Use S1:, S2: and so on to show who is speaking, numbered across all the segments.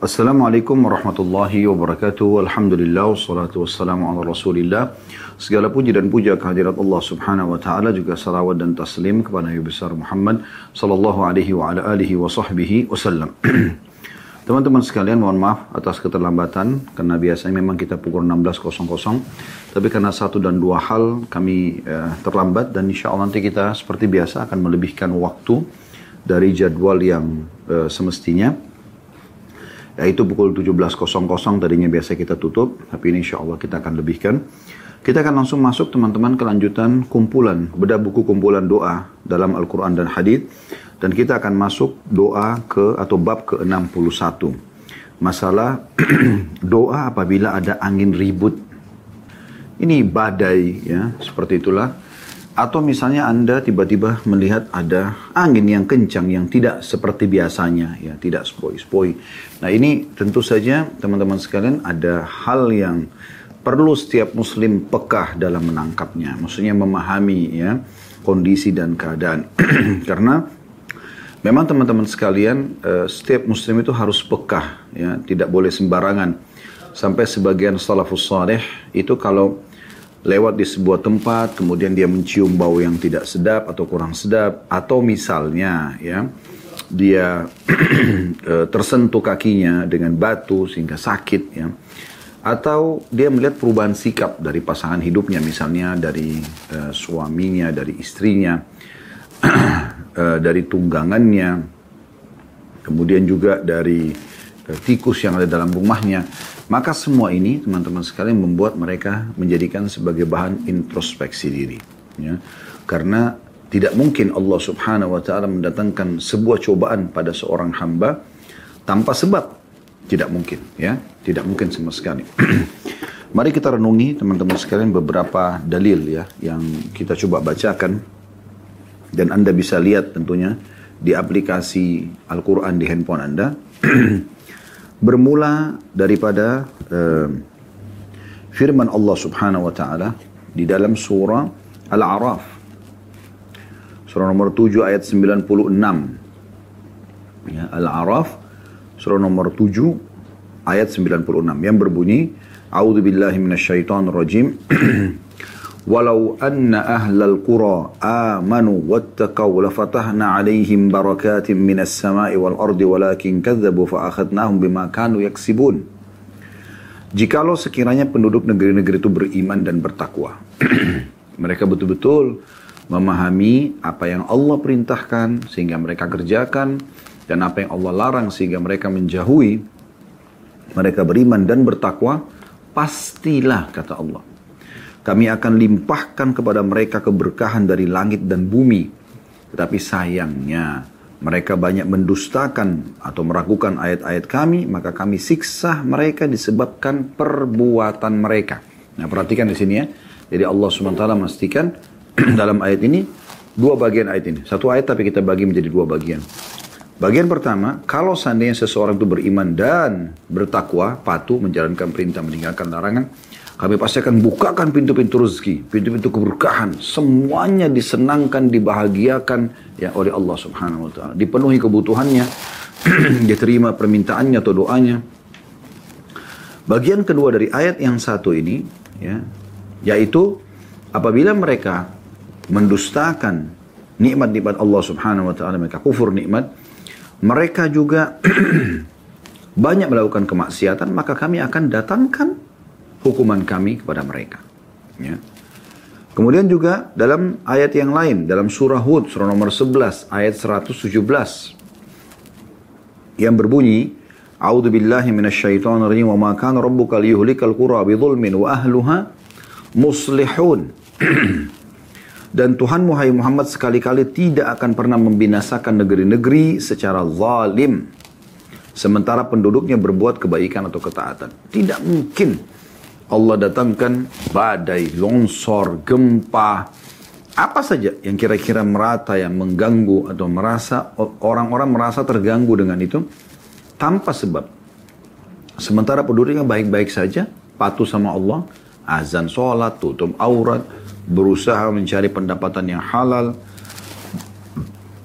S1: Assalamualaikum warahmatullahi wabarakatuh. Alhamdulillah wassalatu wassalamu ala Rasulillah. Segala puji dan puja kehadirat Allah Subhanahu wa taala juga salawat dan taslim kepada Nabi besar Muhammad sallallahu alaihi wa ala alihi wa sahbihi wasallam. Teman-teman sekalian mohon maaf atas keterlambatan karena biasanya memang kita pukul 16.00 tapi karena satu dan dua hal kami eh, terlambat dan insya Allah nanti kita seperti biasa akan melebihkan waktu dari jadwal yang eh, semestinya yaitu pukul 17.00 tadinya biasa kita tutup tapi ini insya Allah kita akan lebihkan. Kita akan langsung masuk teman-teman ke lanjutan kumpulan bedah buku kumpulan doa dalam Al-Quran dan Hadith. Dan kita akan masuk doa ke atau bab ke 61 masalah doa apabila ada angin ribut. Ini badai ya seperti itulah atau misalnya Anda tiba-tiba melihat ada angin yang kencang yang tidak seperti biasanya, ya tidak spoi-spoi. Nah ini tentu saja teman-teman sekalian ada hal yang perlu setiap muslim pekah dalam menangkapnya. Maksudnya memahami ya kondisi dan keadaan. Karena memang teman-teman sekalian eh, setiap muslim itu harus pekah ya, tidak boleh sembarangan. Sampai sebagian salafus saleh itu kalau lewat di sebuah tempat, kemudian dia mencium bau yang tidak sedap atau kurang sedap, atau misalnya ya dia eh, tersentuh kakinya dengan batu sehingga sakit ya, atau dia melihat perubahan sikap dari pasangan hidupnya, misalnya dari uh, suaminya, dari istrinya, uh, dari tunggangannya, kemudian juga dari uh, tikus yang ada dalam rumahnya maka semua ini teman-teman sekalian membuat mereka menjadikan sebagai bahan introspeksi diri. Ya. Karena tidak mungkin Allah subhanahu wa ta'ala mendatangkan sebuah cobaan pada seorang hamba tanpa sebab. Tidak mungkin. ya Tidak mungkin sama sekali. Mari kita renungi teman-teman sekalian beberapa dalil ya yang kita coba bacakan dan Anda bisa lihat tentunya di aplikasi Al-Quran di handphone Anda. bermula daripada uh, firman Allah Subhanahu wa taala di dalam surah Al-A'raf. Surah nomor 7 ayat 96 ya, Al-A'raf surah nomor 7 ayat 96 yang berbunyi A'udzu billahi walau anna ahlal qura amanu wattaqaw lafatahna alaihim barakatin minas sama'i wal ardi walakin kadzabu fa akhadnahum bima kanu yaksibun. Jikalau sekiranya penduduk negeri-negeri itu beriman dan bertakwa mereka betul-betul memahami apa yang Allah perintahkan sehingga mereka kerjakan dan apa yang Allah larang sehingga mereka menjauhi mereka beriman dan bertakwa pastilah kata Allah kami akan limpahkan kepada mereka keberkahan dari langit dan bumi. Tetapi sayangnya mereka banyak mendustakan atau meragukan ayat-ayat kami, maka kami siksa mereka disebabkan perbuatan mereka. Nah perhatikan di sini ya. Jadi Allah SWT memastikan dalam ayat ini dua bagian ayat ini. Satu ayat tapi kita bagi menjadi dua bagian. Bagian pertama, kalau seandainya seseorang itu beriman dan bertakwa, patuh, menjalankan perintah, meninggalkan larangan, kami pasti akan bukakan pintu-pintu rezeki, pintu-pintu keberkahan. Semuanya disenangkan, dibahagiakan ya oleh Allah Subhanahu wa taala. Dipenuhi kebutuhannya, diterima permintaannya atau doanya. Bagian kedua dari ayat yang satu ini ya, yaitu apabila mereka mendustakan nikmat-nikmat Allah Subhanahu wa taala, mereka kufur nikmat, mereka juga banyak melakukan kemaksiatan, maka kami akan datangkan hukuman kami kepada mereka. Ya. Kemudian juga dalam ayat yang lain, dalam surah Hud, surah nomor 11, ayat 117, yang berbunyi, A'udhu billahi minasyaitonir rajim wa ma kana rabbuka liyuhlikal qura bidhulmin wa ahluha muslihun. Dan Tuhan Muhammad Muhammad sekali-kali tidak akan pernah membinasakan negeri-negeri secara zalim. Sementara penduduknya berbuat kebaikan atau ketaatan. Tidak mungkin Allah datangkan badai, longsor, gempa, apa saja yang kira-kira merata yang mengganggu atau merasa orang-orang merasa terganggu dengan itu tanpa sebab. Sementara penduduknya baik-baik saja, patuh sama Allah, azan sholat, tutup aurat, berusaha mencari pendapatan yang halal.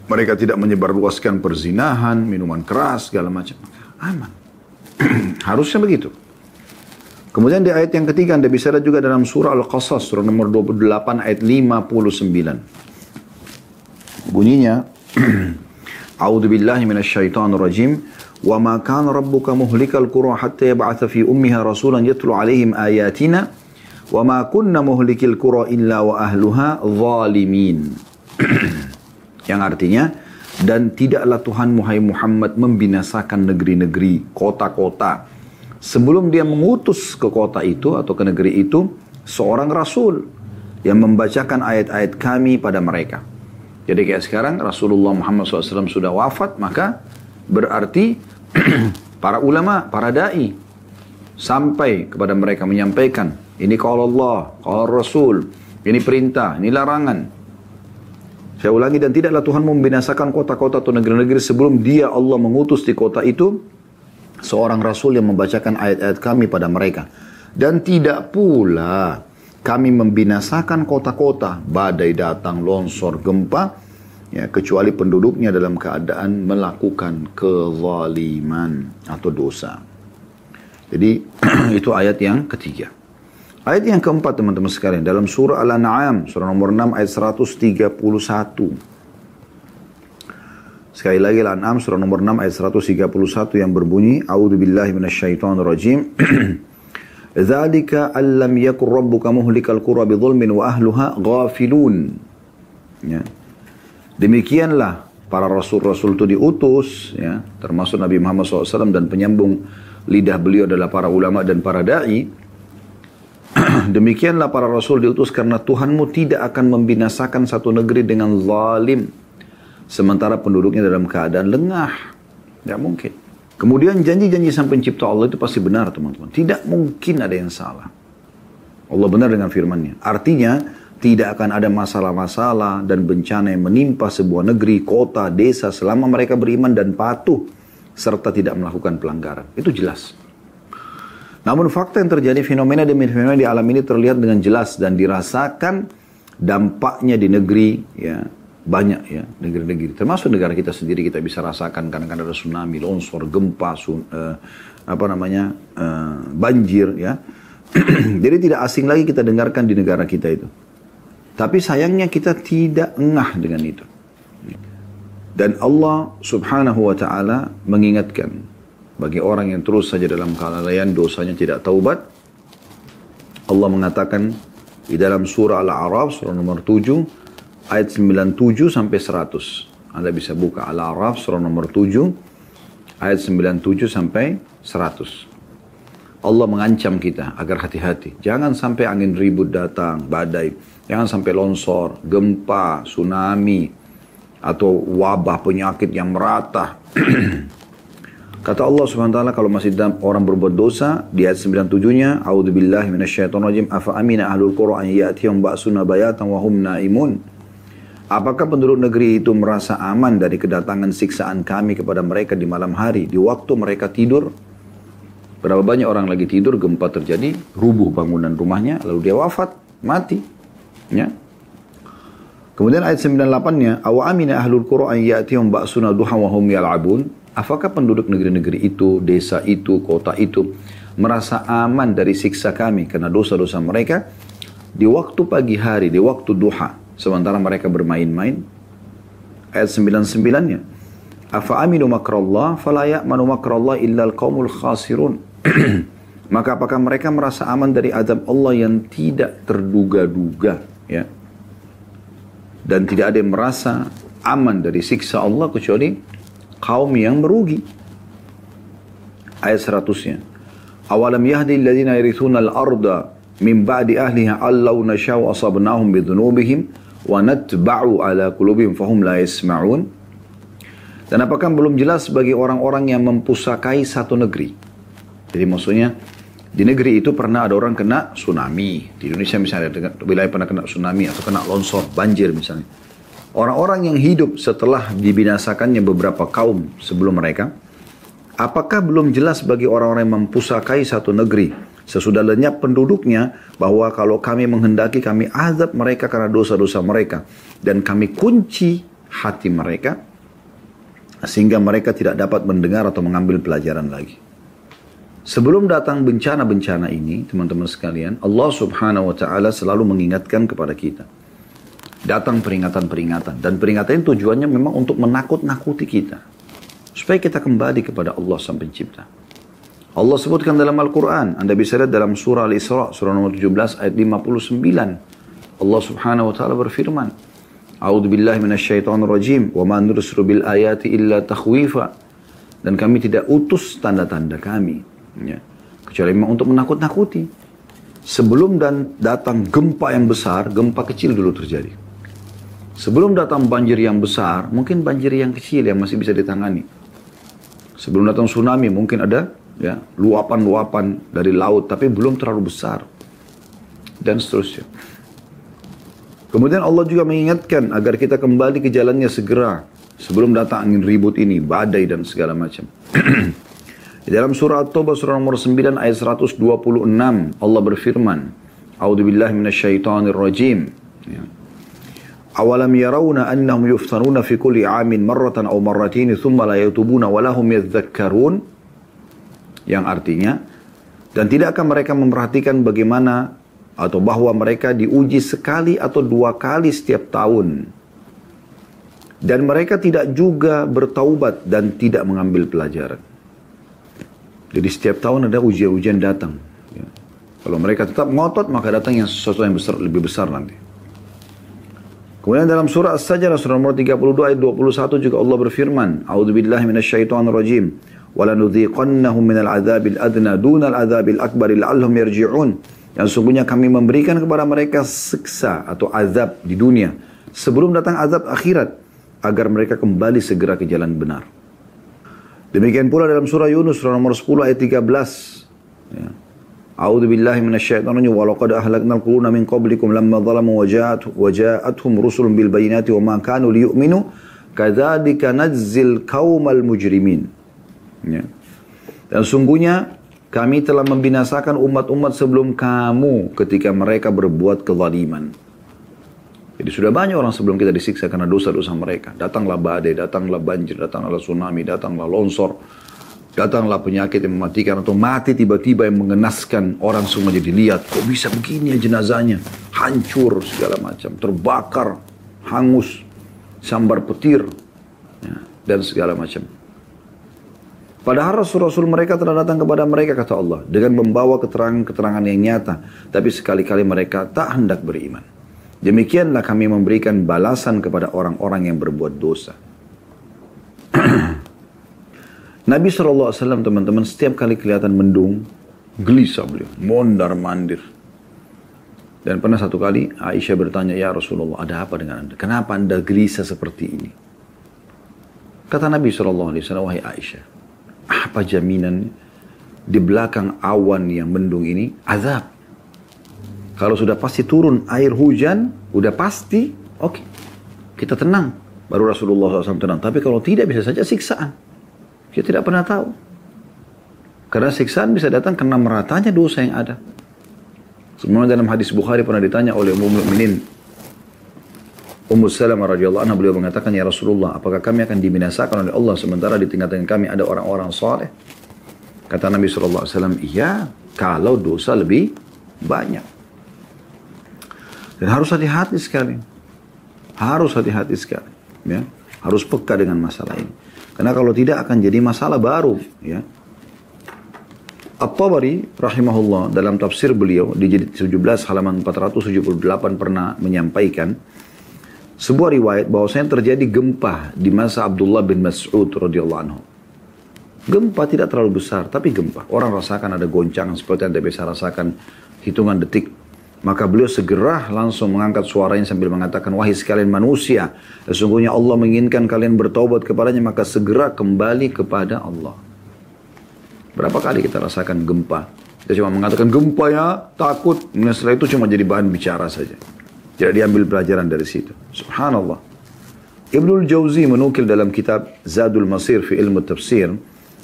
S1: Mereka tidak menyebarluaskan perzinahan, minuman keras, segala macam. Aman. Harusnya begitu. Kemudian di ayat yang ketiga Anda bisa lihat juga dalam surah Al-Qasas surah nomor 28 ayat 59. Bunyinya A'udzu billahi minasyaitonir rajim wa ma kana rabbuka muhlikal qura hatta yab'atha fi ummiha rasulan yatlu alaihim ayatina wa ma kunna muhlikil qura illa wa ahluha zalimin. yang artinya dan tidaklah Tuhan Muhammad membinasakan negeri-negeri, kota-kota sebelum dia mengutus ke kota itu atau ke negeri itu seorang rasul yang membacakan ayat-ayat kami pada mereka. Jadi kayak sekarang Rasulullah Muhammad SAW sudah wafat, maka berarti para ulama, para da'i sampai kepada mereka menyampaikan ini kalau Allah, kalau Rasul, ini perintah, ini larangan. Saya ulangi dan tidaklah Tuhan membinasakan kota-kota atau negeri-negeri sebelum dia Allah mengutus di kota itu seorang rasul yang membacakan ayat-ayat kami pada mereka. Dan tidak pula kami membinasakan kota-kota, badai datang, longsor, gempa, ya, kecuali penduduknya dalam keadaan melakukan kezaliman atau dosa. Jadi itu ayat yang ketiga. Ayat yang keempat teman-teman sekalian dalam surah Al-An'am surah nomor 6 ayat 131. Sekali lagi Al-An'am surah nomor 6 ayat 131 yang berbunyi A'udzu billahi minasyaitonir rajim. Dzalika allam yakun rabbuka muhlikal qura bidzulmin wa ahluha ghafilun. Ya. Demikianlah para rasul-rasul itu diutus ya, termasuk Nabi Muhammad SAW dan penyambung lidah beliau adalah para ulama dan para dai. Demikianlah para rasul diutus karena Tuhanmu tidak akan membinasakan satu negeri dengan zalim Sementara penduduknya dalam keadaan lengah. Tidak mungkin. Kemudian janji-janji sang pencipta Allah itu pasti benar teman-teman. Tidak mungkin ada yang salah. Allah benar dengan firmannya. Artinya tidak akan ada masalah-masalah dan bencana yang menimpa sebuah negeri, kota, desa selama mereka beriman dan patuh serta tidak melakukan pelanggaran. Itu jelas. Namun fakta yang terjadi fenomena demi fenomena di alam ini terlihat dengan jelas dan dirasakan dampaknya di negeri ya banyak ya negeri-negeri. Termasuk negara kita sendiri kita bisa rasakan kadang-kadang ada tsunami longsor gempa sun, uh, apa namanya uh, banjir ya. Jadi tidak asing lagi kita dengarkan di negara kita itu. Tapi sayangnya kita tidak engah dengan itu. Dan Allah subhanahu wa ta'ala mengingatkan bagi orang yang terus saja dalam kelalaian dosanya tidak taubat Allah mengatakan di dalam surah Al-A'raf surah nomor 7 ayat 97 sampai 100. Anda bisa buka Al-Araf surah nomor 7 ayat 97 sampai 100. Allah mengancam kita agar hati-hati. Jangan sampai angin ribut datang, badai. Jangan sampai longsor, gempa, tsunami, atau wabah penyakit yang merata. Kata Allah Subhanahu wa taala kalau masih orang berbuat dosa di ayat 97-nya, A'udzubillahi minasyaitonirrajim, afa amina ahlul qura an ya'tiyahum ba'suna bayatan wa hum naimun. Apakah penduduk negeri itu merasa aman dari kedatangan siksaan kami kepada mereka di malam hari, di waktu mereka tidur? Berapa banyak orang lagi tidur, gempa terjadi, rubuh bangunan rumahnya, lalu dia wafat, mati. Ya. Kemudian ayat 98-nya, Awa amina ahlul qura an ya'tihum ba'suna duha wa hum yal'abun. Apakah penduduk negeri-negeri itu, desa itu, kota itu merasa aman dari siksa kami karena dosa-dosa mereka di waktu pagi hari, di waktu duha, Sementara mereka bermain-main. Ayat 99-nya. Afa aminu makrallah fala ya'manu makrallah illa al-qaumul khasirun. Maka apakah mereka merasa aman dari azab Allah yang tidak terduga-duga ya? Dan tidak ada yang merasa aman dari siksa Allah kecuali kaum yang merugi. Ayat 100-nya. Awalam yahdi alladhina yarithuna al-arda min ba'di ahliha allau nashau asabnahum bidhunubihim wa natba'u ala qulubihim fahum la dan apakah belum jelas bagi orang-orang yang mempusakai satu negeri? Jadi maksudnya di negeri itu pernah ada orang kena tsunami. Di Indonesia misalnya wilayah pernah kena tsunami atau kena longsor banjir misalnya. Orang-orang yang hidup setelah dibinasakannya beberapa kaum sebelum mereka apakah belum jelas bagi orang-orang yang mempusakai satu negeri sesudah lenyap penduduknya bahwa kalau kami menghendaki kami azab mereka karena dosa-dosa mereka dan kami kunci hati mereka sehingga mereka tidak dapat mendengar atau mengambil pelajaran lagi. Sebelum datang bencana-bencana ini, teman-teman sekalian, Allah subhanahu wa ta'ala selalu mengingatkan kepada kita. Datang peringatan-peringatan. Dan peringatan tujuannya memang untuk menakut-nakuti kita. Supaya kita kembali kepada Allah sang pencipta. Allah sebutkan dalam Al-Quran. Anda bisa lihat dalam surah Al-Isra, surah nomor 17 ayat 59. Allah subhanahu wa ta'ala berfirman. A'udhu billahi minasyaitonir rajim. Wa ma nursilu bil ayati illa takhwifa. Dan kami tidak utus tanda-tanda kami Ya. Kecuali memang untuk menakut-nakuti. Sebelum dan datang gempa yang besar, gempa kecil dulu terjadi. Sebelum datang banjir yang besar, mungkin banjir yang kecil yang masih bisa ditangani. Sebelum datang tsunami, mungkin ada ya luapan-luapan dari laut, tapi belum terlalu besar. Dan seterusnya. Kemudian Allah juga mengingatkan agar kita kembali ke jalannya segera. Sebelum datang angin ribut ini, badai dan segala macam. Di dalam surah At-Taubah surah nomor 9 ayat 126 Allah berfirman, A'udzu billahi minasyaitonir rajim. Ya. Awalam yarawna annahum yuftanuna fi kulli 'amin marratan aw marratin thumma la yatubuna wa lahum yadhakkarun? Yang artinya dan tidakkah mereka memperhatikan bagaimana atau bahwa mereka diuji sekali atau dua kali setiap tahun dan mereka tidak juga bertaubat dan tidak mengambil pelajaran. Jadi setiap tahun ada ujian-ujian datang. Ya. Kalau mereka tetap ngotot, maka datang yang sesuatu yang besar, lebih besar nanti. Kemudian dalam surah As-Sajdah surah nomor 32 ayat 21 juga Allah berfirman, A'udzu billahi minasyaitonir rajim. Walanudhiqannahum minal adzabil adna dunal adzabil akbar la'allahum yarji'un. Yang sungguhnya kami memberikan kepada mereka siksa atau azab di dunia sebelum datang azab akhirat agar mereka kembali segera ke jalan benar. Demikian pula dalam surah Yunus surah nomor 10 ayat 13. Ya. A'udzu billahi minasyaitonir rajim wa laqad ahlaknal quruna min qablikum lamma zalamu waja'at waja'atuhum rusulun bil bayinati wa ma kanu liyu'minu kadzalika najzil qaumal mujrimin. Ya. Dan sungguhnya kami telah membinasakan umat-umat sebelum kamu ketika mereka berbuat kezaliman. Jadi sudah banyak orang sebelum kita disiksa karena dosa-dosa mereka. Datanglah badai, datanglah banjir, datanglah tsunami, datanglah longsor, datanglah penyakit yang mematikan atau mati tiba-tiba yang mengenaskan orang semua jadi lihat kok bisa begini ya jenazahnya hancur segala macam terbakar hangus sambar petir ya, dan segala macam Padahal Rasul-Rasul mereka telah datang kepada mereka kata Allah dengan membawa keterangan-keterangan yang nyata. Tapi sekali-kali mereka tak hendak beriman. Demikianlah kami memberikan balasan kepada orang-orang yang berbuat dosa. Nabi SAW teman-teman setiap kali kelihatan mendung, gelisah beliau, mondar mandir. Dan pernah satu kali Aisyah bertanya, Ya Rasulullah ada apa dengan anda? Kenapa anda gelisah seperti ini? Kata Nabi SAW, wahai Aisyah, apa jaminan di belakang awan yang mendung ini azab? Kalau sudah pasti turun air hujan, udah pasti, oke, okay, kita tenang. Baru Rasulullah SAW tenang. Tapi kalau tidak bisa saja siksaan. Kita tidak pernah tahu. Karena siksaan bisa datang karena meratanya dosa yang ada. Sebenarnya dalam hadis Bukhari pernah ditanya oleh Ummu Mukminin Ummu Salamah radhiyallahu anha beliau mengatakan ya Rasulullah apakah kami akan dibinasakan oleh Allah sementara di tengah-tengah kami ada orang-orang saleh? Kata Nabi SAW, iya kalau dosa lebih banyak. Dan harus hati-hati sekali. Harus hati-hati sekali. Ya. Harus peka dengan masalah ini. Karena kalau tidak akan jadi masalah baru. Ya. At-Tabari rahimahullah dalam tafsir beliau di jilid 17 halaman 478 pernah menyampaikan sebuah riwayat bahwasanya terjadi gempa di masa Abdullah bin Mas'ud radhiyallahu anhu. Gempa tidak terlalu besar, tapi gempa. Orang rasakan ada goncangan seperti yang biasa rasakan hitungan detik maka beliau segera langsung mengangkat suaranya sambil mengatakan, Wahai sekalian manusia, sesungguhnya Allah menginginkan kalian bertobat kepadanya, maka segera kembali kepada Allah. Berapa kali kita rasakan gempa? Kita cuma mengatakan gempa ya, takut. Setelah itu cuma jadi bahan bicara saja. Tidak diambil pelajaran dari situ. Subhanallah. Ibnul Jauzi menukil dalam kitab Zadul Masir fi ilmu tafsir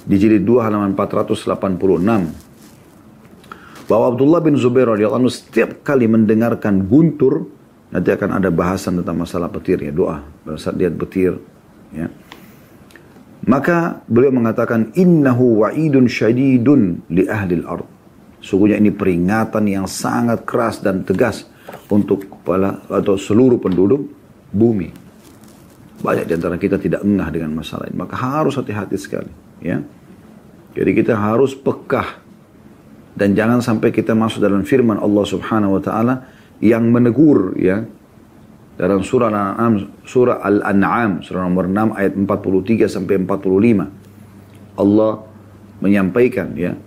S1: di jilid 2 halaman 486 bahwa Abdullah bin Zubair radhiyallahu setiap kali mendengarkan guntur nanti akan ada bahasan tentang masalah petirnya doa pada saat lihat petir ya Maka beliau mengatakan innahu wa'idun syadidun li ahli al-ard. Sungguhnya ini peringatan yang sangat keras dan tegas untuk kepala atau seluruh penduduk bumi. Banyak di antara kita tidak engah dengan masalah ini. Maka harus hati-hati sekali. Ya. Jadi kita harus pekah. Dan jangan sampai kita masuk dalam firman Allah subhanahu wa ta'ala yang menegur ya dalam surah Al-An'am surah Al-An'am surah nomor 6 ayat 43 sampai 45 Allah menyampaikan ya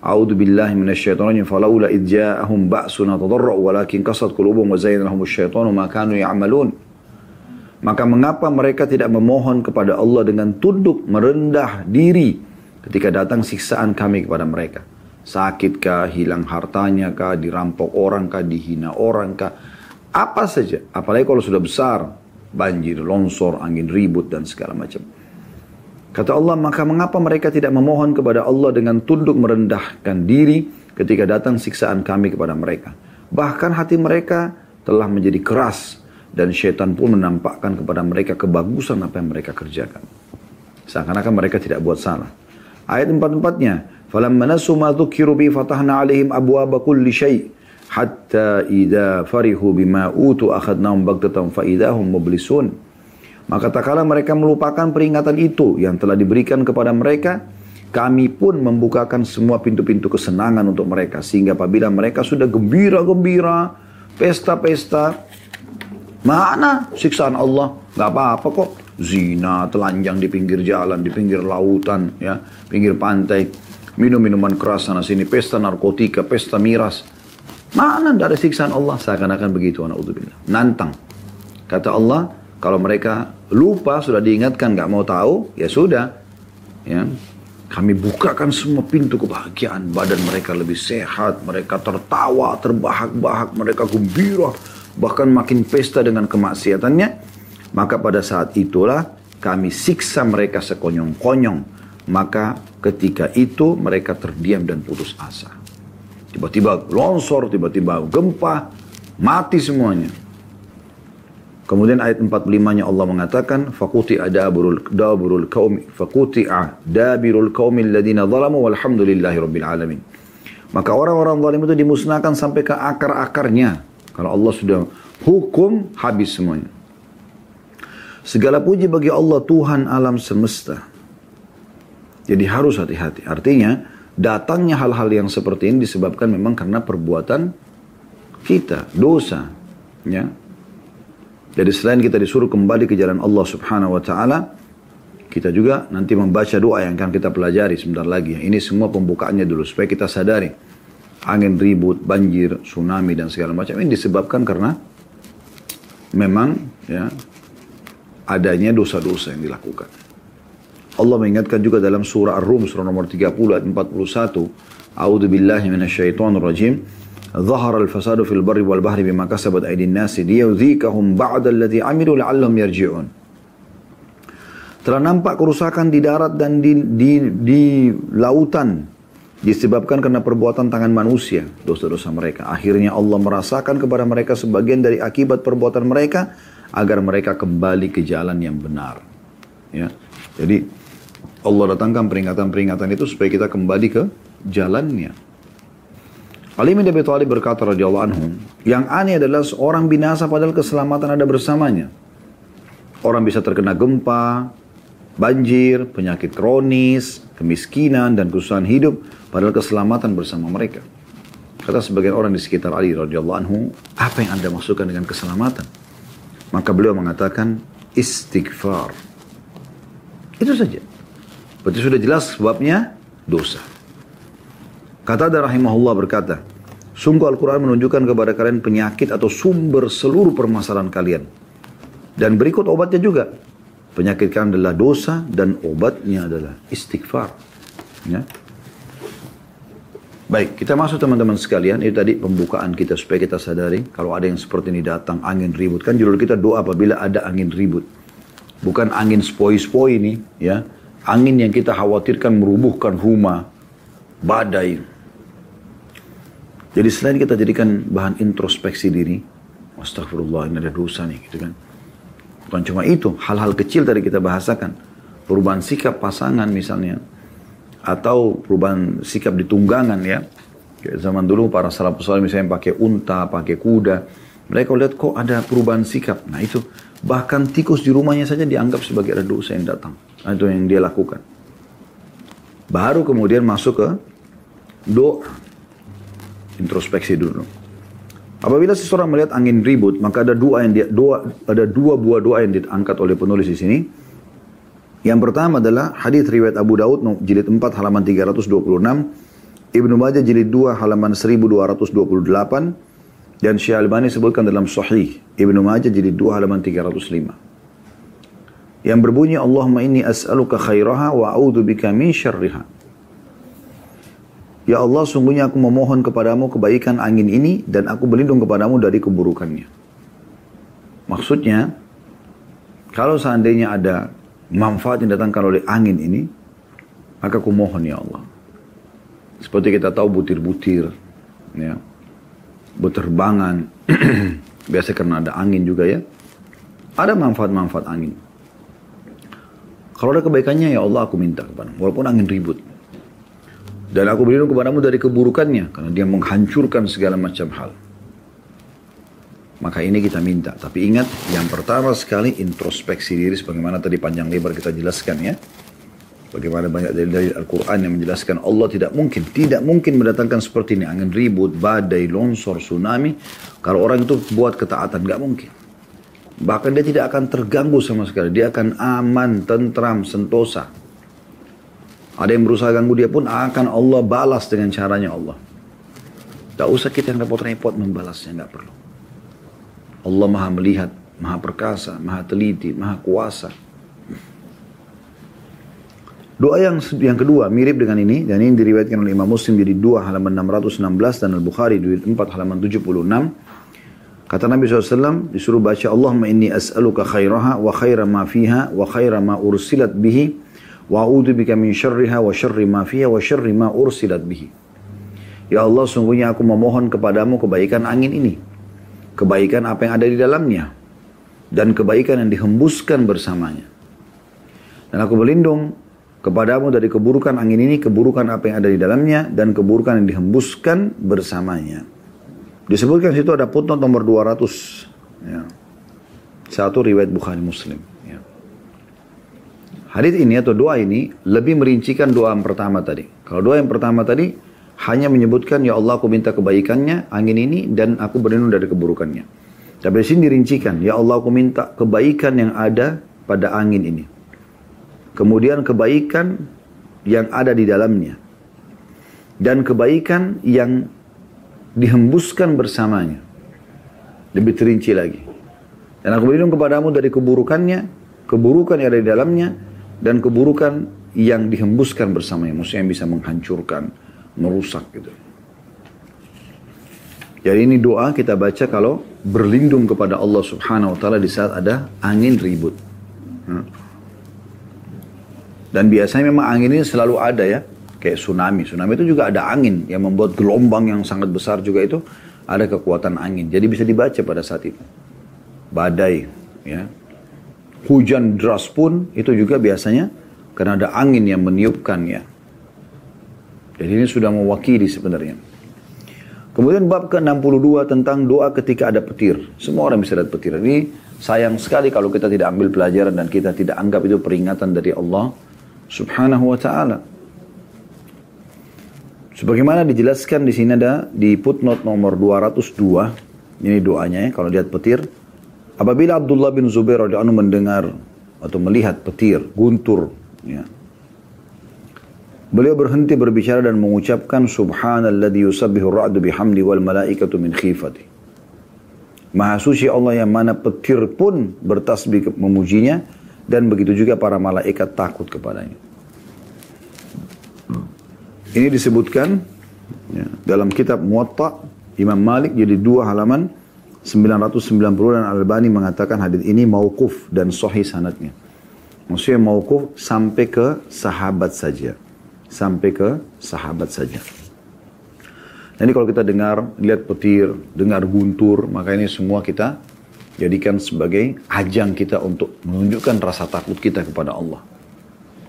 S1: A'udzu billahi minasyaitonir rajim falaula id ja'ahum ba'suna tadarru walakin qasat qulubuhum wa lahum asyaitanu ma kanu ya'malun. Maka mengapa mereka tidak memohon kepada Allah dengan tunduk merendah diri ketika datang siksaan kami kepada mereka? Sakitkah hilang hartanya kah dirampok orang kah dihina orang kah? Apa saja, apalagi kalau sudah besar, banjir, longsor, angin ribut dan segala macam. Kata Allah, maka mengapa mereka tidak memohon kepada Allah dengan tunduk merendahkan diri ketika datang siksaan kami kepada mereka. Bahkan hati mereka telah menjadi keras dan syaitan pun menampakkan kepada mereka kebagusan apa yang mereka kerjakan. Seakan-akan mereka tidak buat salah. Ayat empat-empatnya, فَلَمَّا نَسُوا مَا ذُكِّرُوا بِهِ فَتَحْنَا عَلَيْهِمْ أَبْوَابَ كُلِّ شَيْءٍ hatta idza farihu bima utu akhadnahum baghtatan fa idahum mublisun maka tak kala mereka melupakan peringatan itu yang telah diberikan kepada mereka kami pun membukakan semua pintu-pintu kesenangan untuk mereka sehingga apabila mereka sudah gembira-gembira pesta-pesta mana siksaan Allah nggak apa-apa kok zina telanjang di pinggir jalan di pinggir lautan ya pinggir pantai minum minuman keras sana sini pesta narkotika pesta miras Mana tidak ada siksaan Allah? Seakan-akan begitu anak. Nantang. Kata Allah, kalau mereka lupa, sudah diingatkan, nggak mau tahu, ya sudah. Ya, kami bukakan semua pintu kebahagiaan. Badan mereka lebih sehat, mereka tertawa, terbahak-bahak, mereka gembira. Bahkan makin pesta dengan kemaksiatannya. Maka pada saat itulah kami siksa mereka sekonyong-konyong. Maka ketika itu mereka terdiam dan putus asa. Tiba-tiba longsor, tiba-tiba gempa, mati semuanya. Kemudian ayat 45-nya Allah mengatakan, fakuti adaburul daburul kaum fakuti dabirul qaumil ladina zalamu walhamdulillahi rabbil alamin. Maka orang-orang zalim itu dimusnahkan sampai ke akar-akarnya. Kalau Allah sudah hukum, habis semuanya. Segala puji bagi Allah Tuhan alam semesta. Jadi harus hati-hati. Artinya, datangnya hal-hal yang seperti ini disebabkan memang karena perbuatan kita, dosa. Ya. Jadi selain kita disuruh kembali ke jalan Allah subhanahu wa ta'ala, kita juga nanti membaca doa yang akan kita pelajari sebentar lagi. Ini semua pembukaannya dulu supaya kita sadari. Angin ribut, banjir, tsunami dan segala macam ini disebabkan karena memang ya adanya dosa-dosa yang dilakukan. Allah mengingatkan juga dalam surah Ar-Rum surah nomor 30 ayat 41. A'udzu billahi minasyaitonir rajim. ظهر الفساد في البر والبحر بما كسبت أيدي الناس ليذيقهم بعد الذي عملوا لعلهم يرجعون. Telah nampak kerusakan di darat dan di, di, di lautan disebabkan karena perbuatan tangan manusia, dosa-dosa mereka. Akhirnya Allah merasakan kepada mereka sebagian dari akibat perbuatan mereka agar mereka kembali ke jalan yang benar. Ya. Jadi Allah datangkan peringatan-peringatan itu supaya kita kembali ke jalannya. Ali bin Abi Thalib berkata radhiyallahu anhu, yang aneh adalah seorang binasa padahal keselamatan ada bersamanya. Orang bisa terkena gempa, banjir, penyakit kronis, kemiskinan dan kesusahan hidup padahal keselamatan bersama mereka. Kata sebagian orang di sekitar Ali radhiyallahu anhu, apa yang Anda maksudkan dengan keselamatan? Maka beliau mengatakan istighfar. Itu saja. Berarti sudah jelas sebabnya dosa. Kata ada rahimahullah berkata, Sungguh Al-Quran menunjukkan kepada kalian penyakit atau sumber seluruh permasalahan kalian. Dan berikut obatnya juga. Penyakit kalian adalah dosa dan obatnya adalah istighfar. Ya. Baik, kita masuk teman-teman sekalian. Itu tadi pembukaan kita supaya kita sadari. Kalau ada yang seperti ini datang, angin ribut. Kan judul kita doa apabila ada angin ribut. Bukan angin spoi-spoi ini. ya Angin yang kita khawatirkan merubuhkan rumah, badai. Jadi selain kita jadikan bahan introspeksi diri, Astagfirullah ini ada dosa nih gitu kan. Bukan cuma itu, hal-hal kecil tadi kita bahasakan. perubahan sikap pasangan misalnya, atau perubahan sikap di tunggangan ya. Kayak zaman dulu para salafus saleh misalnya pakai unta, pakai kuda, mereka lihat kok ada perubahan sikap. Nah itu bahkan tikus di rumahnya saja dianggap sebagai ada dosa yang datang. Nah, itu yang dia lakukan. Baru kemudian masuk ke doa. Introspeksi dulu. Apabila seseorang melihat angin ribut, maka ada dua yang dia, dua, ada dua buah doa yang diangkat oleh penulis di sini. Yang pertama adalah hadis riwayat Abu Daud jilid 4 halaman 326, Ibnu Majah jilid 2 halaman 1228 dan Syekh Albani sebutkan dalam Sahih Ibnu Majah jilid 2 halaman 305. Yang berbunyi Allahumma inni as'aluka khairaha wa a'udzu bika min syarriha. Ya Allah, sungguhnya aku memohon kepadamu kebaikan angin ini dan aku berlindung kepadamu dari keburukannya. Maksudnya, kalau seandainya ada manfaat yang datangkan oleh angin ini, maka aku mohon ya Allah. Seperti kita tahu butir-butir, ya, berterbangan, biasa karena ada angin juga ya. Ada manfaat-manfaat angin. Kalau ada kebaikannya ya Allah aku minta kepada walaupun angin ribut. Dan aku berlindung kepadamu dari keburukannya, karena dia menghancurkan segala macam hal. Maka ini kita minta. Tapi ingat, yang pertama sekali introspeksi diri sebagaimana tadi panjang lebar kita jelaskan ya. Bagaimana banyak dari Al-Quran yang menjelaskan Allah tidak mungkin, tidak mungkin mendatangkan seperti ini. Angin ribut, badai, longsor, tsunami. Kalau orang itu buat ketaatan, nggak mungkin. Bahkan dia tidak akan terganggu sama sekali. Dia akan aman, tentram, sentosa. Ada yang berusaha ganggu dia pun akan Allah balas dengan caranya Allah. Tak usah kita yang repot-repot membalasnya, nggak perlu. Allah maha melihat, maha perkasa, maha teliti, maha kuasa. Doa yang yang kedua mirip dengan ini dan ini diriwayatkan oleh Imam Muslim jadi 2 halaman 616 dan Al-Bukhari di 4 halaman 76. Kata Nabi SAW disuruh baca Allahumma inni as'aluka khairaha wa khaira ma fiha wa khaira ma ursilat bihi wa bika min syarriha wa syarri ma fiha wa syarri ma ursilat bihi. Ya Allah sungguhnya aku memohon kepadamu kebaikan angin ini kebaikan apa yang ada di dalamnya dan kebaikan yang dihembuskan bersamanya. Dan aku berlindung kepadamu dari keburukan angin ini, keburukan apa yang ada di dalamnya dan keburukan yang dihembuskan bersamanya. Disebutkan situ ada putnot nomor 200. Ya. Satu riwayat Bukhari Muslim. Hadis ini atau doa ini lebih merincikan doa yang pertama tadi. Kalau doa yang pertama tadi hanya menyebutkan ya Allah aku minta kebaikannya angin ini dan aku berlindung dari keburukannya. Tapi di sini dirincikan ya Allah aku minta kebaikan yang ada pada angin ini. Kemudian kebaikan yang ada di dalamnya. Dan kebaikan yang dihembuskan bersamanya. Lebih terinci lagi. Dan aku berlindung kepadamu dari keburukannya, keburukan yang ada di dalamnya, dan keburukan yang dihembuskan bersamanya. Maksudnya yang bisa menghancurkan, merusak gitu. Jadi ini doa kita baca kalau berlindung kepada Allah Subhanahu wa taala di saat ada angin ribut. Dan biasanya memang angin ini selalu ada ya, kayak tsunami. Tsunami itu juga ada angin yang membuat gelombang yang sangat besar juga itu ada kekuatan angin. Jadi bisa dibaca pada saat itu. Badai, ya. Hujan deras pun itu juga biasanya karena ada angin yang meniupkan ya. Jadi ini sudah mewakili sebenarnya. Kemudian bab ke-62 tentang doa ketika ada petir. Semua orang bisa lihat petir. Ini sayang sekali kalau kita tidak ambil pelajaran dan kita tidak anggap itu peringatan dari Allah subhanahu wa ta'ala. Sebagaimana dijelaskan di sini ada di footnote nomor 202. Ini doanya ya kalau lihat petir. Apabila Abdullah bin Zubair radhiyallahu mendengar atau melihat petir, guntur, ya, Beliau berhenti berbicara dan mengucapkan subhanalladzi yusabbihu ra'du bihamdi wal malaikatu min khifati. Maha suci Allah yang mana petir pun bertasbih memujinya dan begitu juga para malaikat takut kepadanya. Ini disebutkan ya, dalam kitab Muwatta Imam Malik jadi dua halaman 990 dan Al-Albani mengatakan hadis ini mauquf dan sahih sanadnya. Maksudnya mauquf sampai ke sahabat saja sampai ke sahabat saja. Jadi kalau kita dengar, lihat petir, dengar guntur, maka ini semua kita jadikan sebagai ajang kita untuk menunjukkan rasa takut kita kepada Allah.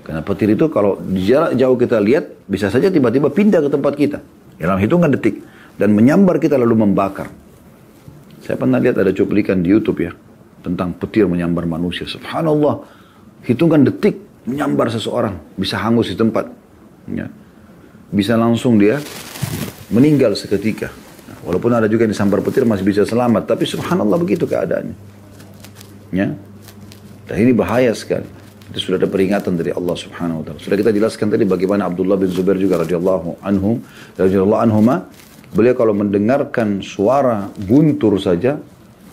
S1: Karena petir itu kalau jarak jauh kita lihat, bisa saja tiba-tiba pindah ke tempat kita. Dalam hitungan detik. Dan menyambar kita lalu membakar. Saya pernah lihat ada cuplikan di Youtube ya. Tentang petir menyambar manusia. Subhanallah. Hitungan detik menyambar seseorang. Bisa hangus di tempat. Ya. Bisa langsung dia meninggal seketika. Nah, walaupun ada juga yang disambar petir masih bisa selamat. Tapi subhanallah begitu keadaannya. Ya. Dan ini bahaya sekali. Itu sudah ada peringatan dari Allah Subhanahu wa taala. Sudah kita jelaskan tadi bagaimana Abdullah bin Zubair juga radhiyallahu anhu radhiyallahu anhuma beliau kalau mendengarkan suara guntur saja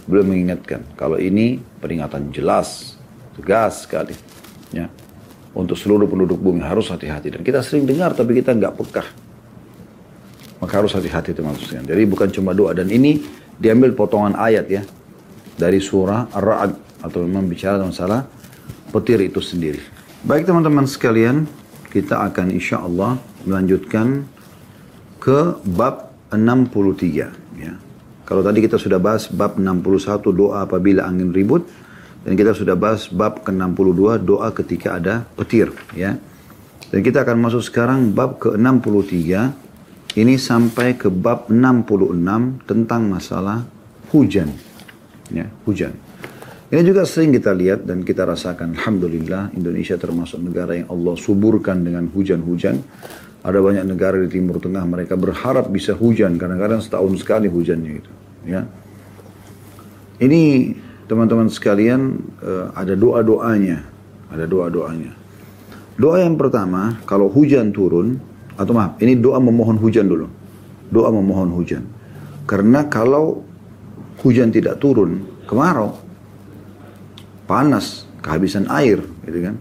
S1: beliau mengingatkan kalau ini peringatan jelas, tegas sekali. Ya. Untuk seluruh penduduk bumi harus hati-hati dan kita sering dengar tapi kita nggak pekah. Maka harus hati-hati teman-teman. Jadi bukan cuma doa dan ini diambil potongan ayat ya dari surah Ar-Ra'd atau memang bicara masalah petir itu sendiri. Baik teman-teman sekalian, kita akan insya Allah melanjutkan ke bab 63. Ya. Kalau tadi kita sudah bahas bab 61 doa apabila angin ribut, dan kita sudah bahas bab ke-62 doa ketika ada petir. Ya. Dan kita akan masuk sekarang bab ke-63, ini sampai ke bab 66 tentang masalah hujan. Ya, hujan. Ini juga sering kita lihat dan kita rasakan. Alhamdulillah Indonesia termasuk negara yang Allah suburkan dengan hujan-hujan. Ada banyak negara di Timur Tengah mereka berharap bisa hujan. Kadang-kadang setahun sekali hujannya itu. Ya. Ini teman-teman sekalian eh, ada doa-doanya. Ada doa-doanya. Doa yang pertama kalau hujan turun. Atau maaf ini doa memohon hujan dulu. Doa memohon hujan. Karena kalau hujan tidak turun kemarau panas, kehabisan air, gitu kan.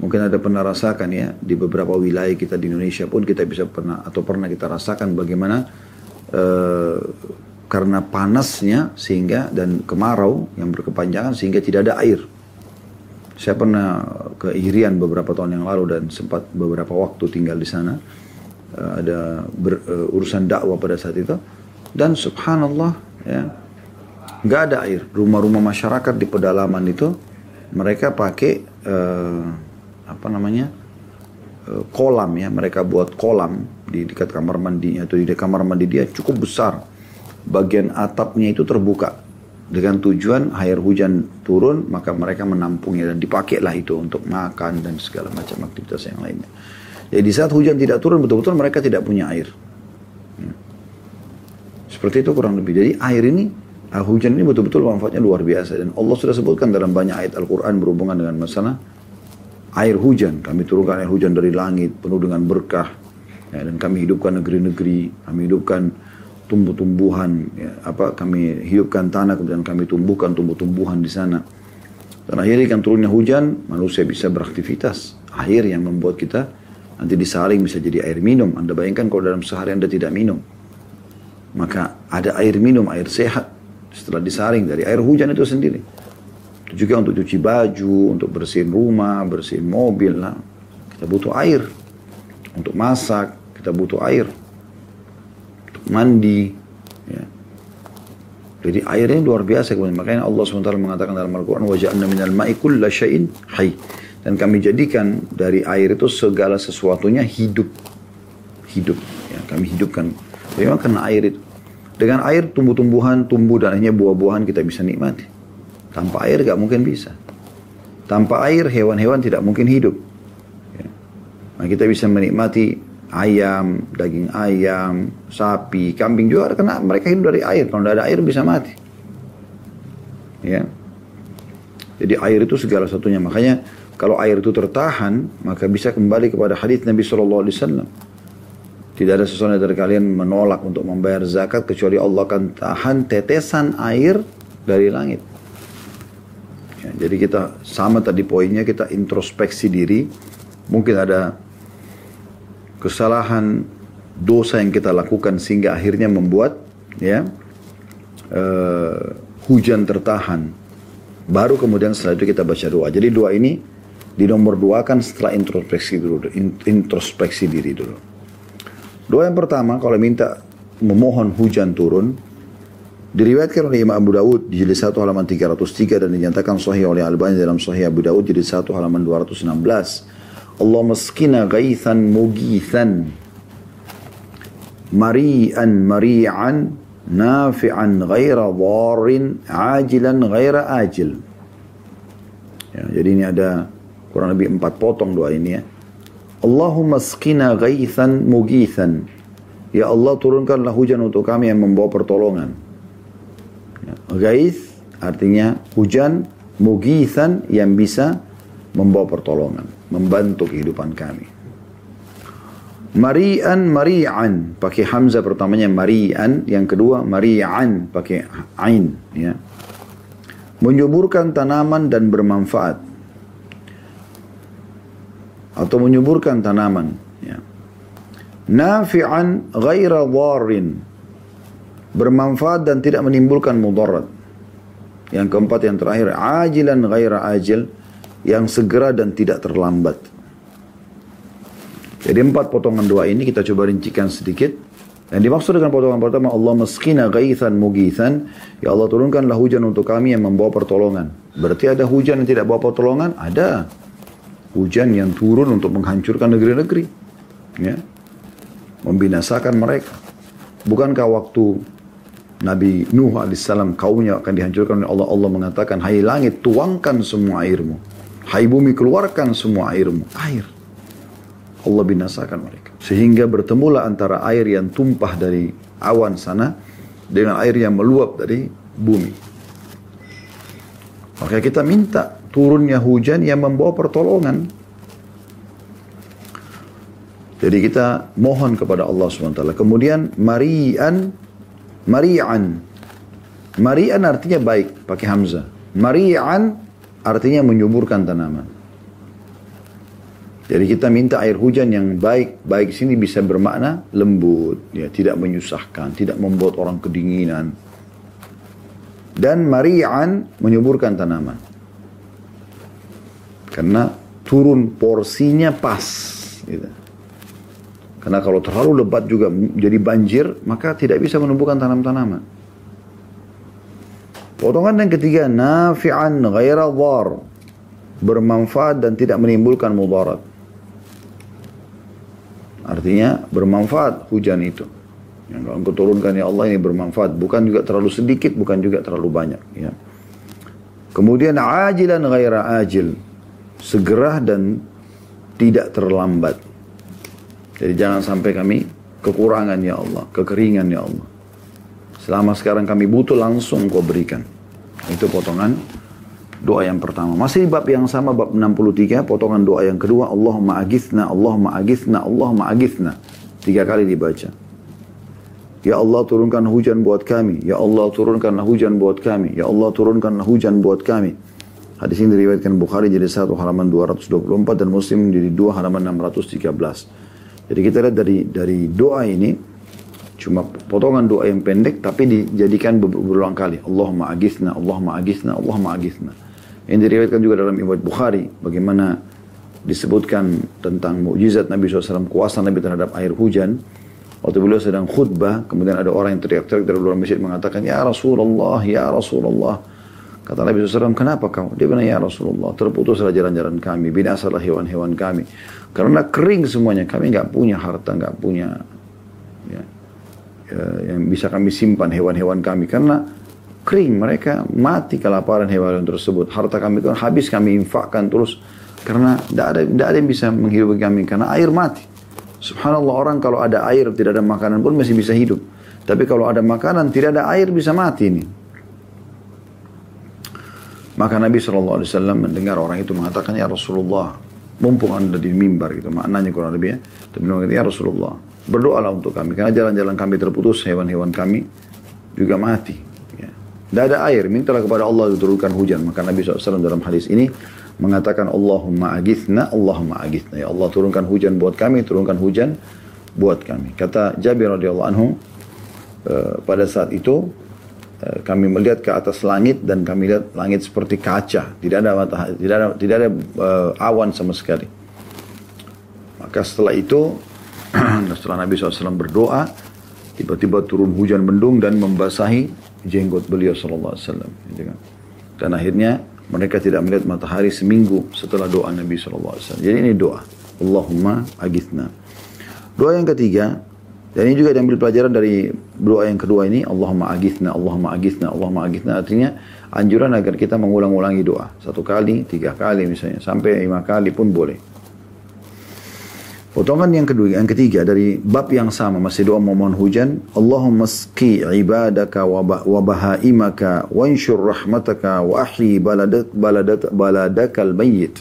S1: Mungkin ada pernah rasakan ya di beberapa wilayah kita di Indonesia pun kita bisa pernah atau pernah kita rasakan bagaimana uh, karena panasnya sehingga dan kemarau yang berkepanjangan sehingga tidak ada air. Saya pernah ke Irian beberapa tahun yang lalu dan sempat beberapa waktu tinggal di sana. Uh, ada ber, uh, urusan dakwah pada saat itu dan subhanallah ya nggak ada air. Rumah-rumah masyarakat di pedalaman itu mereka pakai uh, apa namanya uh, kolam ya. Mereka buat kolam di dekat kamar mandi atau di dekat kamar mandi dia cukup besar. Bagian atapnya itu terbuka dengan tujuan air hujan turun maka mereka menampungnya dan dipakailah itu untuk makan dan segala macam aktivitas yang lainnya. Jadi saat hujan tidak turun betul-betul mereka tidak punya air. Ya. Seperti itu kurang lebih. Jadi air ini hujan ini betul-betul manfaatnya luar biasa dan Allah sudah sebutkan dalam banyak ayat Al-Quran berhubungan dengan masalah air hujan. Kami turunkan air hujan dari langit penuh dengan berkah ya, dan kami hidupkan negeri-negeri, kami hidupkan tumbuh-tumbuhan, ya, apa kami hidupkan tanah kemudian kami tumbuhkan tumbuh-tumbuhan di sana. Dan akhirnya kan turunnya hujan, manusia bisa beraktivitas. Air yang membuat kita nanti disaring bisa jadi air minum. Anda bayangkan kalau dalam sehari Anda tidak minum. Maka ada air minum, air sehat setelah disaring dari air hujan itu sendiri Itu juga untuk cuci baju, untuk bersihin rumah, bersihin mobil. Nah, kita butuh air. Untuk masak, kita butuh air. Untuk mandi. Ya. Jadi airnya luar biasa. Makanya Allah SWT mengatakan dalam Al-Quran, وَجَعَلْنَا مِنَ الْمَاءِ كُلَّ شَيْءٍ حَيٍّ Dan kami jadikan dari air itu segala sesuatunya hidup. Hidup. Ya, kami hidupkan. Memang karena air itu. Dengan air tumbuh-tumbuhan tumbuh dan akhirnya buah-buahan kita bisa nikmati. Tanpa air gak mungkin bisa. Tanpa air hewan-hewan tidak mungkin hidup. Ya. Nah, kita bisa menikmati ayam, daging ayam, sapi, kambing juga karena mereka hidup dari air. Kalau tidak ada air bisa mati. Ya. Jadi air itu segala satunya. Makanya kalau air itu tertahan, maka bisa kembali kepada hadis Nabi Shallallahu Alaihi Wasallam. Tidak ada seseorang dari kalian menolak untuk membayar zakat kecuali Allah akan tahan tetesan air dari langit. Ya, jadi kita sama tadi poinnya kita introspeksi diri. Mungkin ada kesalahan dosa yang kita lakukan sehingga akhirnya membuat ya uh, hujan tertahan. Baru kemudian setelah itu kita baca doa. Jadi doa ini di nomor dua kan setelah introspeksi dulu, introspeksi diri dulu. Doa yang pertama kalau minta memohon hujan turun diriwayatkan oleh Imam Abu Dawud di jilid 1 halaman 303 dan dinyatakan sahih oleh Albani dalam sahih Abu Dawud jilid 1 halaman 216. Allah meskina gaithan mugithan mari'an mari'an nafi'an ghaira dharin ajilan ghaira ajil. Ya, jadi ini ada kurang lebih empat potong doa ini ya. Allahumma skina gaithan mugithan. Ya Allah turunkanlah hujan untuk kami yang membawa pertolongan Gaith artinya hujan mugithan yang bisa membawa pertolongan membantu kehidupan kami Mari'an mari'an pakai hamzah pertamanya mari'an, yang kedua mari'an pakai ain ya. Menyuburkan tanaman dan bermanfaat. Atau menyuburkan tanaman ya. Nafi'an ghaira dharin. Bermanfaat dan tidak menimbulkan mudarat. Yang keempat yang terakhir ajilan ghaira ajil yang segera dan tidak terlambat. Jadi empat potongan doa ini kita coba rincikan sedikit. Yang dimaksud dengan potongan pertama, Allah meskina gaithan mugithan. Ya Allah turunkanlah hujan untuk kami yang membawa pertolongan. Berarti ada hujan yang tidak bawa pertolongan? Ada. Hujan yang turun untuk menghancurkan negeri-negeri. Ya. Membinasakan mereka. Bukankah waktu Nabi Nuh AS kaumnya akan dihancurkan oleh Allah. Allah mengatakan, Hai langit tuangkan semua airmu. Hai bumi keluarkan semua airmu. Air. Allah binasakan mereka. Sehingga bertemulah antara air yang tumpah dari awan sana dengan air yang meluap dari bumi. Maka kita minta turunnya hujan yang membawa pertolongan. Jadi kita mohon kepada Allah SWT. Kemudian marian, marian. Marian artinya baik, pakai hamzah. Marian artinya menyuburkan tanaman. Jadi kita minta air hujan yang baik. Baik sini bisa bermakna lembut. ya Tidak menyusahkan. Tidak membuat orang kedinginan. Dan mari'an menyuburkan tanaman. Karena turun porsinya pas. Gitu. Karena kalau terlalu lebat juga jadi banjir, maka tidak bisa menumbuhkan tanam-tanaman. Potongan yang ketiga, nafi'an ghaira dhar. Bermanfaat dan tidak menimbulkan mudarat. Artinya bermanfaat hujan itu. Yang kalau engkau turunkan ya Allah ini bermanfaat. Bukan juga terlalu sedikit, bukan juga terlalu banyak. Ya. Kemudian ajilan ghaira ajil. Segera dan tidak terlambat. Jadi jangan sampai kami kekurangan ya Allah, kekeringan ya Allah. Selama sekarang kami butuh langsung kau berikan. Itu potongan doa yang pertama. Masih bab yang sama, bab 63, potongan doa yang kedua, Allahumma agithna, Allahumma agithna, Allahumma agithna. Tiga kali dibaca. Ya Allah turunkan hujan buat kami. Ya Allah turunkanlah hujan buat kami. Ya Allah turunkanlah hujan buat kami. Hadis ini diriwayatkan Bukhari jadi satu halaman 224 dan Muslim jadi dua halaman 613. Jadi kita lihat dari dari doa ini cuma potongan doa yang pendek tapi dijadikan berulang kali. Allahumma agithna, Allahumma agithna, Allahumma agithna. Ini diriwayatkan juga dalam Ibad Bukhari. Bagaimana disebutkan tentang mukjizat Nabi SAW, kuasa Nabi terhadap air hujan. Waktu beliau sedang khutbah, kemudian ada orang yang teriak-teriak dari luar masjid mengatakan, Ya Rasulullah, Ya Rasulullah. Kata Nabi SAW, kenapa kamu? Dia bilang, Ya Rasulullah, terputuslah jalan-jalan kami, binasalah hewan-hewan kami. Karena kering semuanya, kami nggak punya harta, nggak punya ya, ya, yang bisa kami simpan hewan-hewan kami. Karena kering mereka mati kelaparan hewan tersebut. Harta kami itu habis kami infakkan terus. Karena tidak ada tidak ada yang bisa menghidupi kami. Karena air mati. Subhanallah orang kalau ada air tidak ada makanan pun masih bisa hidup. Tapi kalau ada makanan tidak ada air bisa mati ini. Maka Nabi SAW mendengar orang itu mengatakan ya Rasulullah mumpung anda di mimbar gitu maknanya kurang lebih ya tapi mengatakan ya Rasulullah berdoalah untuk kami karena jalan-jalan kami terputus hewan-hewan kami juga mati tidak ada air, mintalah kepada Allah diturunkan hujan. Maka Nabi SAW dalam hadis ini mengatakan Allahumma agithna, Allahumma agithna. Ya Allah turunkan hujan buat kami, turunkan hujan buat kami. Kata Jabir radhiyallahu anhu, uh, pada saat itu kami melihat ke atas langit dan kami lihat langit seperti kaca, tidak ada matahari, tidak ada tidak ada uh, awan sama sekali. Maka setelah itu setelah Nabi SAW berdoa, tiba-tiba turun hujan mendung dan membasahi jenggot beliau gitu kan. Dan akhirnya mereka tidak melihat matahari seminggu setelah doa Nabi wasallam. Jadi ini doa. Allahumma agithna. Doa yang ketiga, dan ini juga diambil pelajaran dari doa yang kedua ini, Allahumma agithna, Allahumma agithna, Allahumma agithna. Artinya anjuran agar kita mengulang-ulangi doa. Satu kali, tiga kali misalnya, sampai lima kali pun boleh. Potongan yang kedua, yang ketiga dari bab yang sama masih doa memohon hujan. Allahumma ski ibadaka wa bahaimaka wa rahmataka wa ahyi baladat baladat baladakal mayyit.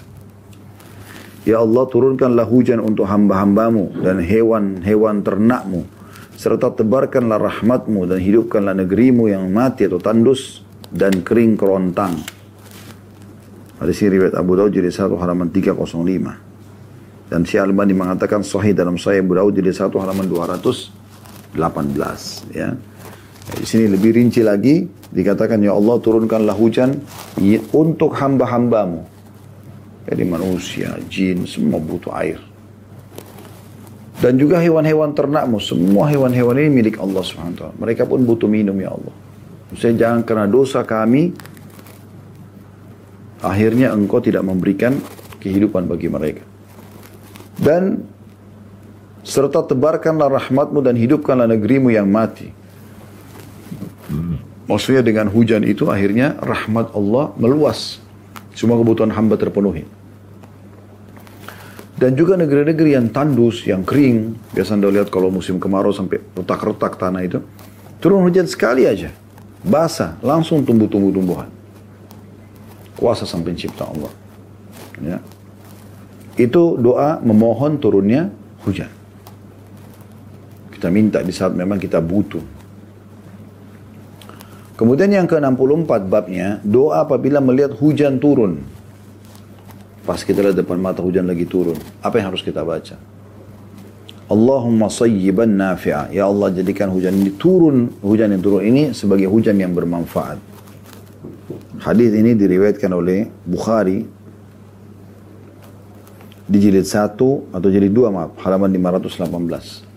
S1: Ya Allah turunkanlah hujan untuk hamba-hambamu dan hewan-hewan ternakmu. Serta tebarkanlah rahmatmu dan hidupkanlah negerimu yang mati atau tandus dan kering kerontang. Hadis ini riwayat Abu Dawud jadi satu halaman 305. Dan Syekh Albani mengatakan sahih dalam Sahih Abu Dawud jadi satu halaman 218 ya. Di sini lebih rinci lagi dikatakan ya Allah turunkanlah hujan untuk hamba-hambamu jadi manusia, jin, semua butuh air. Dan juga hewan-hewan ternakmu, semua hewan-hewan ini milik Allah SWT. Mereka pun butuh minum ya Allah. Saya jangan karena dosa kami, akhirnya engkau tidak memberikan kehidupan bagi mereka. Dan serta tebarkanlah rahmatmu dan hidupkanlah negerimu yang mati. Maksudnya dengan hujan itu akhirnya rahmat Allah meluas semua kebutuhan hamba terpenuhi. Dan juga negeri-negeri yang tandus, yang kering. Biasa anda lihat kalau musim kemarau sampai retak-retak tanah itu. Turun hujan sekali aja. Basah, langsung tumbuh tumbuh-tumbuhan. Kuasa sang pencipta Allah. Ya. Itu doa memohon turunnya hujan. Kita minta di saat memang kita butuh. Kemudian yang ke-64 babnya, doa apabila melihat hujan turun. Pas kita lihat depan mata hujan lagi turun. Apa yang harus kita baca? Allahumma sayyiban nafi'a. Ya Allah jadikan hujan ini turun, hujan yang turun ini sebagai hujan yang bermanfaat. Hadis ini diriwayatkan oleh Bukhari di jilid 1 atau jilid 2 maaf, halaman 518.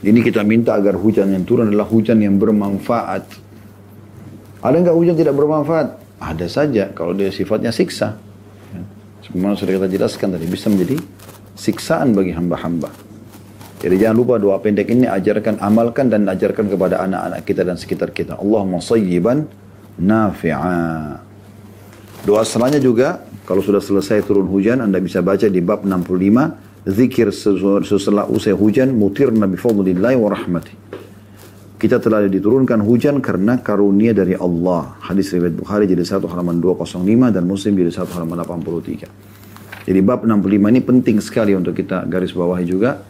S1: Ini kita minta agar hujan yang turun adalah hujan yang bermanfaat. Ada nggak hujan tidak bermanfaat? Ada saja kalau dia sifatnya siksa. Ya. Semua sudah kita jelaskan tadi bisa menjadi siksaan bagi hamba-hamba. Jadi jangan lupa doa pendek ini ajarkan, amalkan dan ajarkan kepada anak-anak kita dan sekitar kita. Allahumma sayyiban nafi'a. Doa selanjutnya juga, kalau sudah selesai turun hujan, Anda bisa baca di bab 65, zikir setelah usai hujan mutirna bifadlillahi wa rahmati. Kita telah diturunkan hujan karena karunia dari Allah. Hadis riwayat Bukhari jadi satu halaman 205 dan Muslim jadi satu halaman 83. Jadi bab 65 ini penting sekali untuk kita garis bawahi juga.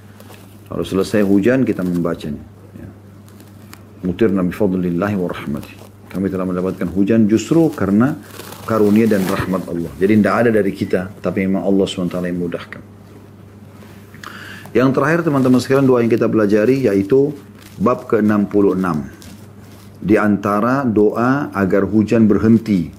S1: Kalau selesai hujan kita membacanya. Ya. Mutirna bifadlillahi wa rahmati. Kami telah mendapatkan hujan justru karena karunia dan rahmat Allah. Jadi tidak ada dari kita, tapi memang Allah SWT yang mudahkan. Yang terakhir teman-teman sekalian doa yang kita pelajari yaitu bab ke-66. Di antara doa agar hujan berhenti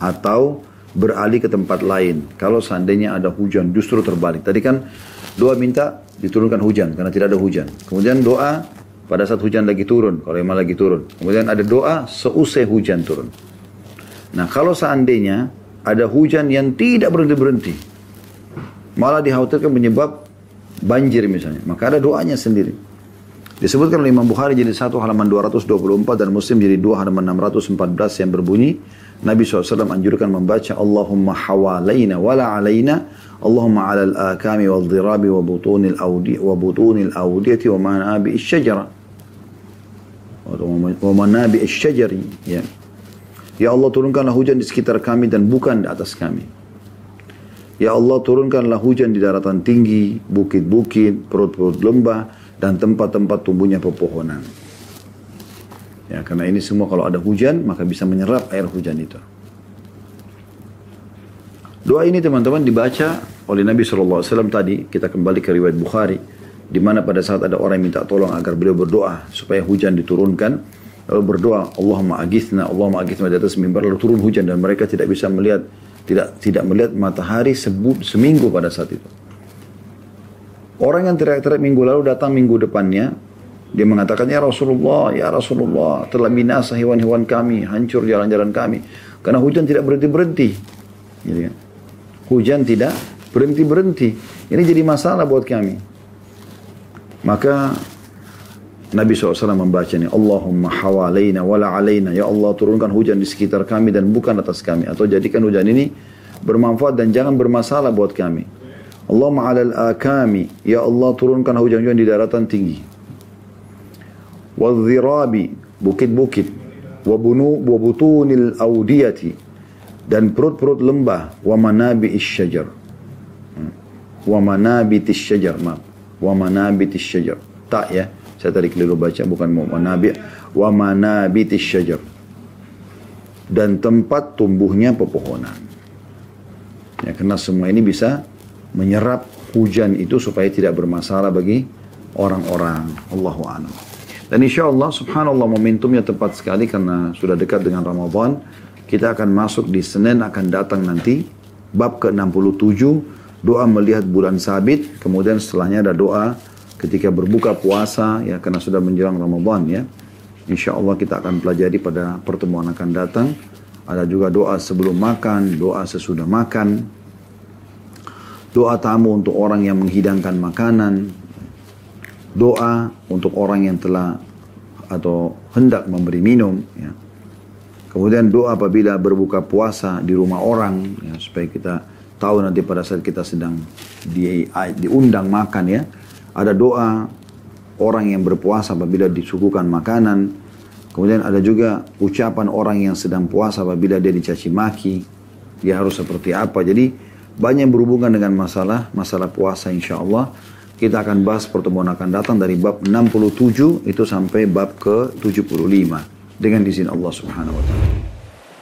S1: atau beralih ke tempat lain. Kalau seandainya ada hujan justru terbalik. Tadi kan doa minta diturunkan hujan karena tidak ada hujan. Kemudian doa pada saat hujan lagi turun, kalau emang lagi turun. Kemudian ada doa seusai hujan turun. Nah kalau seandainya ada hujan yang tidak berhenti-berhenti, malah dikhawatirkan menyebab banjir misalnya, maka ada doanya sendiri. Disebutkan oleh Imam Bukhari jadi satu halaman 224 dan Muslim jadi dua halaman 614 yang berbunyi Nabi SAW anjurkan membaca Allahumma hawalaina wala alaina Allahumma ala al-akami wal dhirabi wa butunil awdi wa butunil awdiyati wa manabi isyajara wa manabi isyajari ya. ya Allah turunkanlah hujan di sekitar kami dan bukan di atas kami Ya Allah turunkanlah hujan di daratan tinggi, bukit-bukit, perut-perut lembah, dan tempat-tempat tumbuhnya pepohonan. Ya, karena ini semua kalau ada hujan, maka bisa menyerap air hujan itu. Doa ini teman-teman dibaca oleh Nabi SAW tadi, kita kembali ke riwayat Bukhari, di mana pada saat ada orang yang minta tolong agar beliau berdoa supaya hujan diturunkan, lalu berdoa, Allahumma agithna, Allahumma agithna di atas mimbar, lalu turun hujan dan mereka tidak bisa melihat tidak tidak melihat matahari sebut seminggu pada saat itu. Orang yang teriak-teriak minggu lalu datang minggu depannya, dia mengatakan, Ya Rasulullah, Ya Rasulullah, telah binasa hewan-hewan kami, hancur jalan-jalan kami. Karena hujan tidak berhenti-berhenti. Gitu kan. Hujan tidak berhenti-berhenti. Ini jadi masalah buat kami. Maka Nabi SAW membaca ini, Allahumma hawalaina wala alaina. Ya Allah turunkan hujan di sekitar kami dan bukan atas kami. Atau jadikan hujan ini bermanfaat dan jangan bermasalah buat kami. Allahumma alal akami. Ya Allah turunkan hujan-hujan di daratan tinggi. Wadhirabi. Bukit-bukit. Wabunu, wabutunil audiyati. Dan perut-perut lembah. Wa manabi isyajar. Hmm. Wa manabit isyajar. Maaf. Wa manabit isyajar. Tak ya. Saya tadi keliru baca bukan manabi wa manabitis syajar. Dan tempat tumbuhnya pepohonan. Ya, karena semua ini bisa menyerap hujan itu supaya tidak bermasalah bagi orang-orang. Allahu a'lam. Dan insya Allah subhanallah momentumnya tepat sekali karena sudah dekat dengan Ramadan. Kita akan masuk di Senin akan datang nanti. Bab ke-67. Doa melihat bulan sabit. Kemudian setelahnya ada doa ketika berbuka puasa ya karena sudah menjelang Ramadan ya. Insya Allah kita akan pelajari pada pertemuan akan datang. Ada juga doa sebelum makan, doa sesudah makan, doa tamu untuk orang yang menghidangkan makanan, doa untuk orang yang telah atau hendak memberi minum. Ya. Kemudian doa apabila berbuka puasa di rumah orang ya, supaya kita tahu nanti pada saat kita sedang di, diundang makan ya ada doa orang yang berpuasa apabila disuguhkan makanan. Kemudian ada juga ucapan orang yang sedang puasa apabila dia dicaci maki. Dia harus seperti apa. Jadi banyak yang berhubungan dengan masalah masalah puasa insya Allah. Kita akan bahas pertemuan akan datang dari bab 67 itu sampai bab ke 75 dengan izin Allah Subhanahu wa taala.